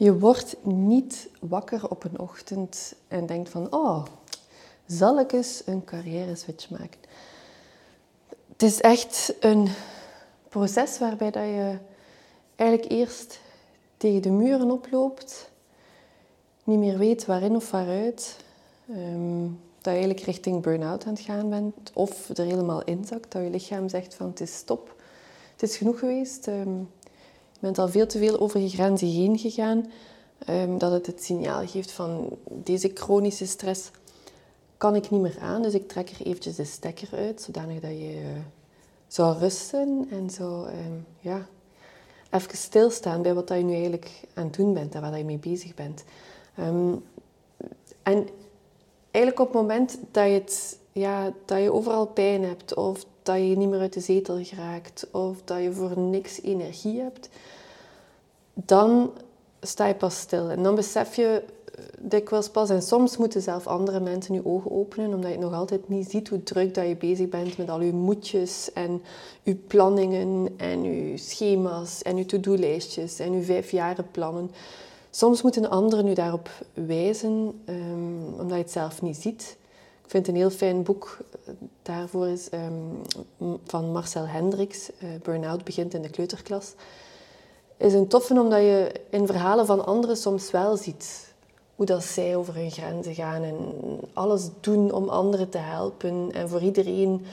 Je wordt niet wakker op een ochtend en denkt van, oh, zal ik eens een carrière switch maken? Het is echt een proces waarbij dat je eigenlijk eerst tegen de muren oploopt, niet meer weet waarin of waaruit, um, dat je eigenlijk richting burn-out aan het gaan bent of er helemaal inzakt, dat je lichaam zegt van het is stop, het is genoeg geweest. Um, bent al veel te veel over je grenzen heen gegaan. Um, dat het het signaal geeft van deze chronische stress kan ik niet meer aan. Dus ik trek er eventjes de stekker uit, zodanig dat je uh, zou rusten en zo um, ja, even stilstaan bij wat je nu eigenlijk aan het doen bent en waar je mee bezig bent. Um, en eigenlijk op het moment dat je, het, ja, dat je overal pijn hebt of dat je niet meer uit de zetel geraakt of dat je voor niks energie hebt, dan sta je pas stil. En dan besef je eh, dikwijls pas, en soms moeten zelf andere mensen je ogen openen, omdat je nog altijd niet ziet hoe druk dat je bezig bent met al je moedjes en je planningen en je schema's en je to-do-lijstjes en je vijfjarenplannen. Soms moeten anderen u daarop wijzen, um, omdat je het zelf niet ziet. Ik vind een heel fijn boek eh, daarvoor is um, van Marcel Hendricks, uh, Burnout begint in de kleuterklas. Is een toffe omdat je in verhalen van anderen soms wel ziet hoe dat zij over hun grenzen gaan en alles doen om anderen te helpen en voor iedereen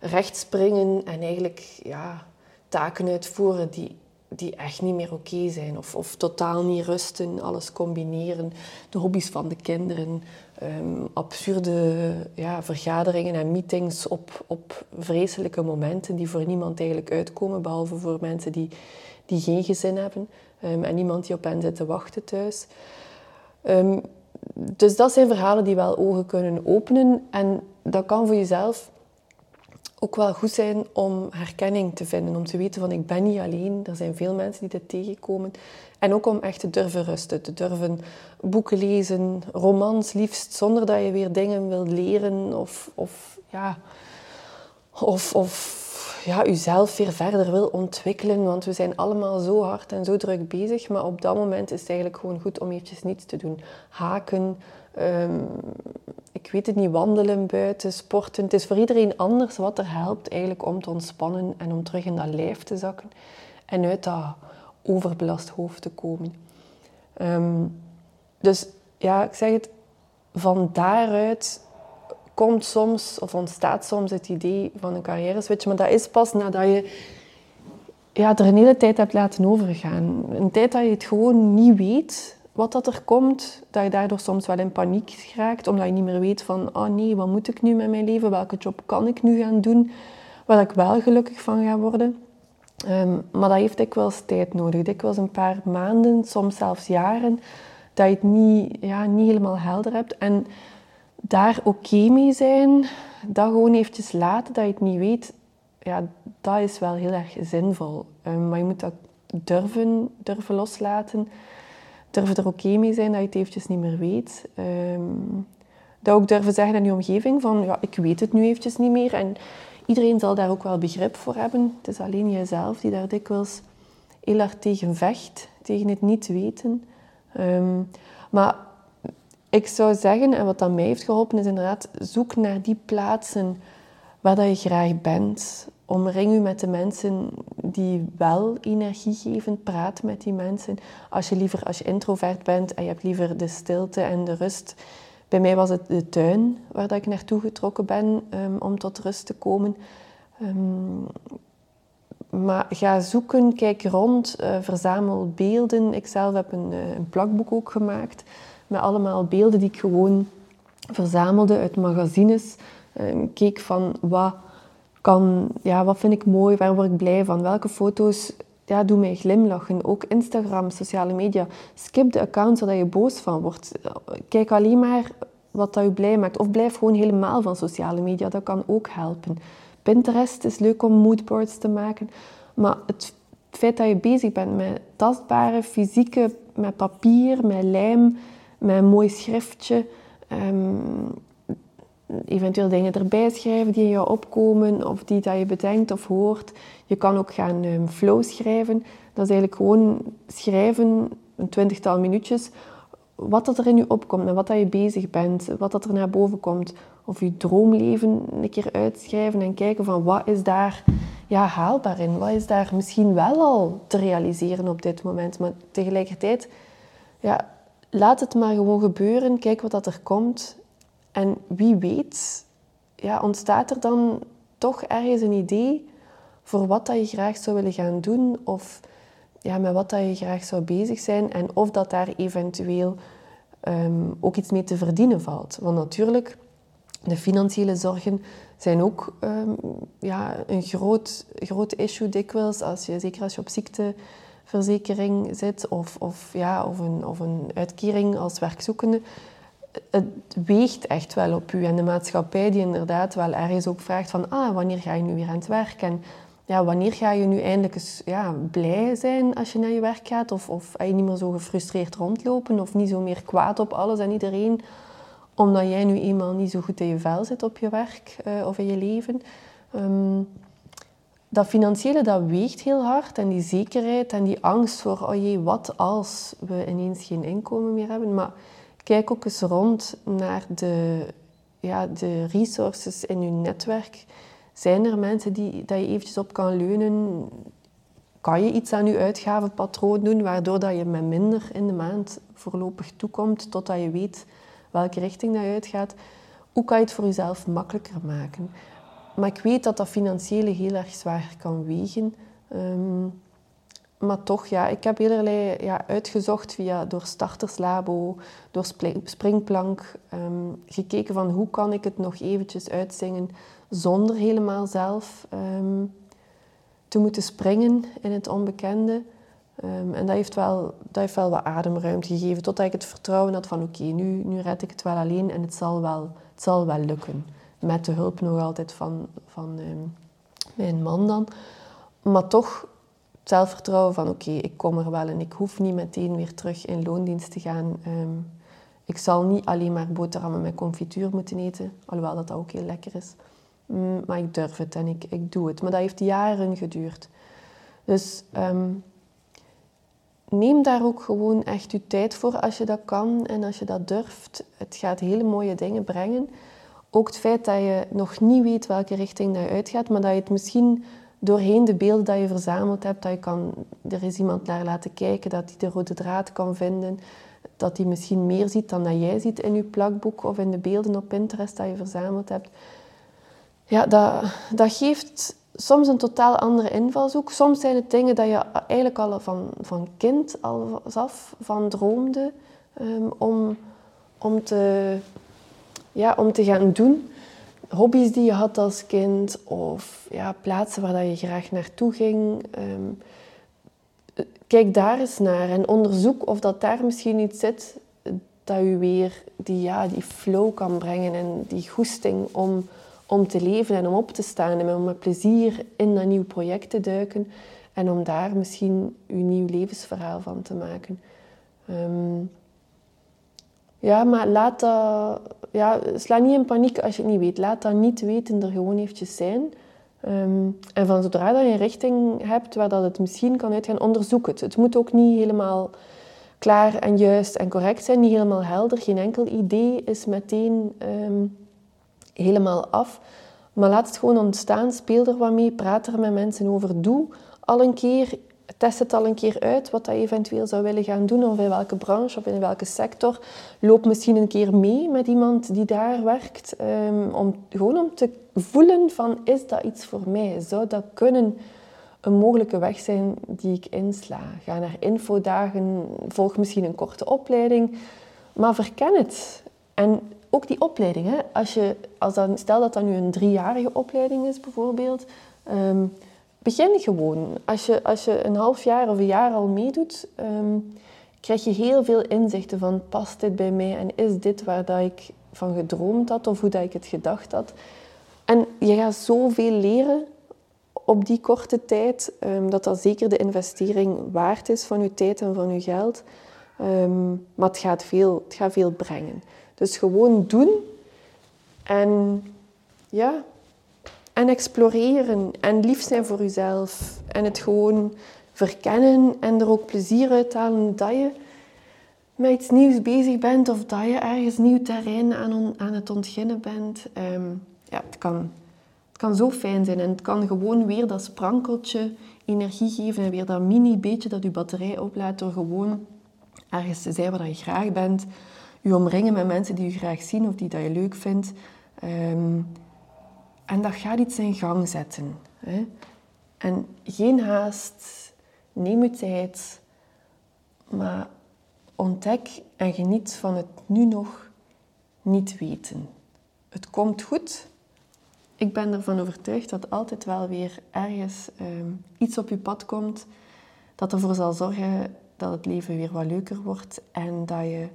recht springen en eigenlijk ja, taken uitvoeren die, die echt niet meer oké zijn of, of totaal niet rusten, alles combineren, de hobby's van de kinderen, um, absurde ja, vergaderingen en meetings op, op vreselijke momenten die voor niemand eigenlijk uitkomen, behalve voor mensen die die geen gezin hebben um, en niemand die op hen zit te wachten thuis. Um, dus dat zijn verhalen die wel ogen kunnen openen en dat kan voor jezelf ook wel goed zijn om herkenning te vinden, om te weten van ik ben niet alleen, er zijn veel mensen die dit tegenkomen. En ook om echt te durven rusten, te durven boeken lezen, romans liefst, zonder dat je weer dingen wilt leren of, of ja, of, of ja, uzelf weer verder wil ontwikkelen. Want we zijn allemaal zo hard en zo druk bezig. Maar op dat moment is het eigenlijk gewoon goed om eventjes niets te doen. Haken, ehm, ik weet het niet, wandelen buiten, sporten. Het is voor iedereen anders wat er helpt eigenlijk om te ontspannen en om terug in dat lijf te zakken. En uit dat overbelast hoofd te komen. Ehm, dus ja, ik zeg het, van daaruit komt soms of ontstaat soms het idee van een carrière maar dat is pas nadat je ja, er een hele tijd hebt laten overgaan. Een tijd dat je het gewoon niet weet wat dat er komt, dat je daardoor soms wel in paniek raakt, omdat je niet meer weet van, oh nee, wat moet ik nu met mijn leven, welke job kan ik nu gaan doen, waar ik wel gelukkig van ga worden. Um, maar dat heeft dikwijls tijd nodig, dikwijls een paar maanden, soms zelfs jaren, dat je het niet, ja, niet helemaal helder hebt. En daar oké mee zijn, dat gewoon eventjes laten, dat je het niet weet, ja, dat is wel heel erg zinvol. Um, maar je moet dat durven, durven loslaten, durven er oké mee zijn dat je het eventjes niet meer weet. Um, dat ook durven zeggen aan je omgeving van, ja, ik weet het nu eventjes niet meer. En iedereen zal daar ook wel begrip voor hebben. Het is alleen jezelf die daar dikwijls heel hard tegen vecht, tegen het niet weten. Um, maar ik zou zeggen, en wat dat mij heeft geholpen, is inderdaad zoek naar die plaatsen waar dat je graag bent. Omring je met de mensen die wel energie geven. Praat met die mensen. Als je liever als je introvert bent en je hebt liever de stilte en de rust. Bij mij was het de tuin waar dat ik naartoe getrokken ben um, om tot rust te komen. Um, maar ga zoeken, kijk rond, uh, verzamel beelden. Ik zelf heb een, uh, een plakboek ook gemaakt met allemaal beelden die ik gewoon verzamelde uit magazines. Um, keek van wat, kan, ja, wat vind ik mooi, waar word ik blij van, welke foto's ja, doen mij glimlachen. Ook Instagram, sociale media. Skip de accounts waar je boos van wordt. Kijk alleen maar wat dat je blij maakt. Of blijf gewoon helemaal van sociale media, dat kan ook helpen. Pinterest is leuk om moodboards te maken. Maar het feit dat je bezig bent met tastbare, fysieke, met papier, met lijm, met een mooi schriftje. Um, eventueel dingen erbij schrijven die in jou opkomen of die dat je bedenkt of hoort. Je kan ook gaan um, flow schrijven. Dat is eigenlijk gewoon schrijven een twintigtal minuutjes, wat dat er in je opkomt, met wat dat je bezig bent, wat dat er naar boven komt. Of je droomleven een keer uitschrijven en kijken van wat is daar ja, haalbaar in? Wat is daar misschien wel al te realiseren op dit moment? Maar tegelijkertijd, ja, laat het maar gewoon gebeuren. Kijk wat dat er komt. En wie weet, ja, ontstaat er dan toch ergens een idee voor wat dat je graag zou willen gaan doen of ja, met wat dat je graag zou bezig zijn en of dat daar eventueel ehm, ook iets mee te verdienen valt. Want natuurlijk, de financiële zorgen zijn ook um, ja, een groot, groot issue dikwijls, als je, zeker als je op ziekteverzekering zit of, of, ja, of, een, of een uitkering als werkzoekende het weegt echt wel op u. En de maatschappij die inderdaad wel ergens ook vraagt van ah, wanneer ga je nu weer aan het werk? En ja, wanneer ga je nu eindelijk eens ja, blij zijn als je naar je werk gaat? Of, of je niet meer zo gefrustreerd rondlopen? Of niet zo meer kwaad op alles en iedereen? Omdat jij nu eenmaal niet zo goed in je vel zit op je werk uh, of in je leven. Um, dat financiële, dat weegt heel hard. En die zekerheid en die angst voor, oh jee, wat als we ineens geen inkomen meer hebben? Maar Kijk ook eens rond naar de, ja, de resources in je netwerk. Zijn er mensen die, dat je eventjes op kan leunen? Kan je iets aan je uitgavenpatroon doen, waardoor dat je met minder in de maand voorlopig toekomt, totdat je weet welke richting dat je uitgaat? Hoe kan je het voor jezelf makkelijker maken? Maar ik weet dat dat financiële heel erg zwaar kan wegen. Ehm, maar toch, ja, ik heb allerlei ja, uitgezocht via, door Starterslabo, door Springplank, um, gekeken van hoe kan ik het nog eventjes uitzingen zonder helemaal zelf um, te moeten springen in het onbekende. Um, en dat heeft, wel, dat heeft wel wat ademruimte gegeven, totdat ik het vertrouwen had van oké, nu, nu red ik het wel alleen en het zal wel, het zal wel lukken. Met de hulp nog altijd van, van mijn man dan. Maar toch zelfvertrouwen van oké, ik kom er wel en ik hoef niet meteen weer terug in loondienst te gaan. Ehm, ik zal niet alleen maar boterhammen met confituur moeten eten, alhoewel dat, ook heel lekker is. Mm, maar ik durf het en ik, ik doe het. Maar dat heeft jaren geduurd. Dus ehm, neem daar ook gewoon echt je tijd voor als je dat kan en als je dat durft. Het gaat hele mooie dingen brengen. Ook het feit dat je nog niet weet welke richting dat je uitgaat, maar dat je het misschien doorheen de beelden die je verzameld hebt, dat je kan, er is iemand naar laten kijken, dat hij de rode draad kan vinden, dat hij misschien meer ziet dan dat jij ziet in je plakboek of in de beelden op Pinterest dat je verzameld hebt. Ja, dat, dat geeft soms een totaal andere invalshoek. Soms zijn het dingen dat je eigenlijk al van, van kind al af van droomde um, om, om, te, ja, om te gaan doen hobby's die je had als kind of ja, plaatsen waar dat je graag naartoe ging. Ehm, kijk daar eens naar en onderzoek of dat daar misschien iets zit dat je weer die, ja, die flow kan brengen en die goesting om, om te leven en om op te staan en om met plezier in dat nieuw project te duiken en om daar misschien je nieuw levensverhaal van te maken. Ehm, ja, maar laat dat... Ja, sla niet in paniek als je het niet weet. Laat dat niet weten er gewoon eventjes zijn. Ehm, en van zodra dat je een richting hebt waar dat het misschien kan uitgaan, onderzoek het. Het moet ook niet helemaal klaar en juist en correct zijn, niet helemaal helder. Geen enkel idee is meteen ehm, helemaal af. Maar laat het gewoon ontstaan, speel er wat mee, praat er met mensen over. Doe al een keer test het al een keer uit wat je eventueel zou willen gaan doen of in welke branche of in welke sector. Loop misschien een keer mee met iemand die daar werkt, um, om, gewoon om te voelen van is dat iets voor mij? Zou dat kunnen een mogelijke weg zijn die ik insla? Ga naar infodagen, volg misschien een korte opleiding, maar verken het. En ook die opleiding? Als je, als dan, stel dat dat nu een driejarige opleiding is bijvoorbeeld... Ehm, begin gewoon. Als je, als je een half jaar of een jaar al meedoet, um, krijg je heel veel inzichten van past dit bij mij en is dit waar dat ik van gedroomd had of hoe dat ik het gedacht had. En je gaat zoveel leren op die korte tijd, um, dat dat zeker de investering waard is van je tijd en van je geld. Um, maar het gaat, veel, het gaat veel brengen. Dus gewoon doen en ja, en exploreren en lief zijn voor jezelf. En het gewoon verkennen en er ook plezier uit halen dat je met iets nieuws bezig bent of dat je ergens nieuw terrein aan, aan het ontginnen bent. Ehm, ja, het kan, het kan zo fijn zijn en het kan gewoon weer dat sprankeltje energie geven en weer dat mini beetje dat je batterij oplaadt door gewoon ergens te zijn waar je graag bent. Je omringen met mensen die je graag zien of die dat je leuk vindt. Ehm, en dat gaat iets in gang zetten. Hè? En geen haast, neem je tijd, maar ontdek en geniet van het nu nog niet weten. Het komt goed. Ik ben ervan overtuigd dat altijd wel weer ergens ehm, iets op je pad komt dat ervoor zal zorgen dat het leven weer wat leuker wordt en dat je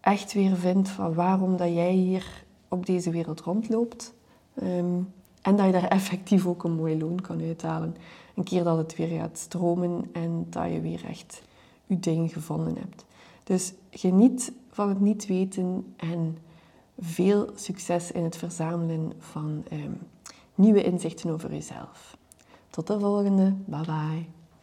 echt weer vindt van waarom dat jij hier op deze wereld rondloopt. Ehm, en dat je daar effectief ook een mooi loon kan uithalen. Een keer dat het weer gaat stromen en dat je weer echt je ding gevonden hebt. Dus geniet van het niet weten en veel succes in het verzamelen van ehm, nieuwe inzichten over jezelf. Tot de volgende. Bye bye.